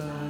armastan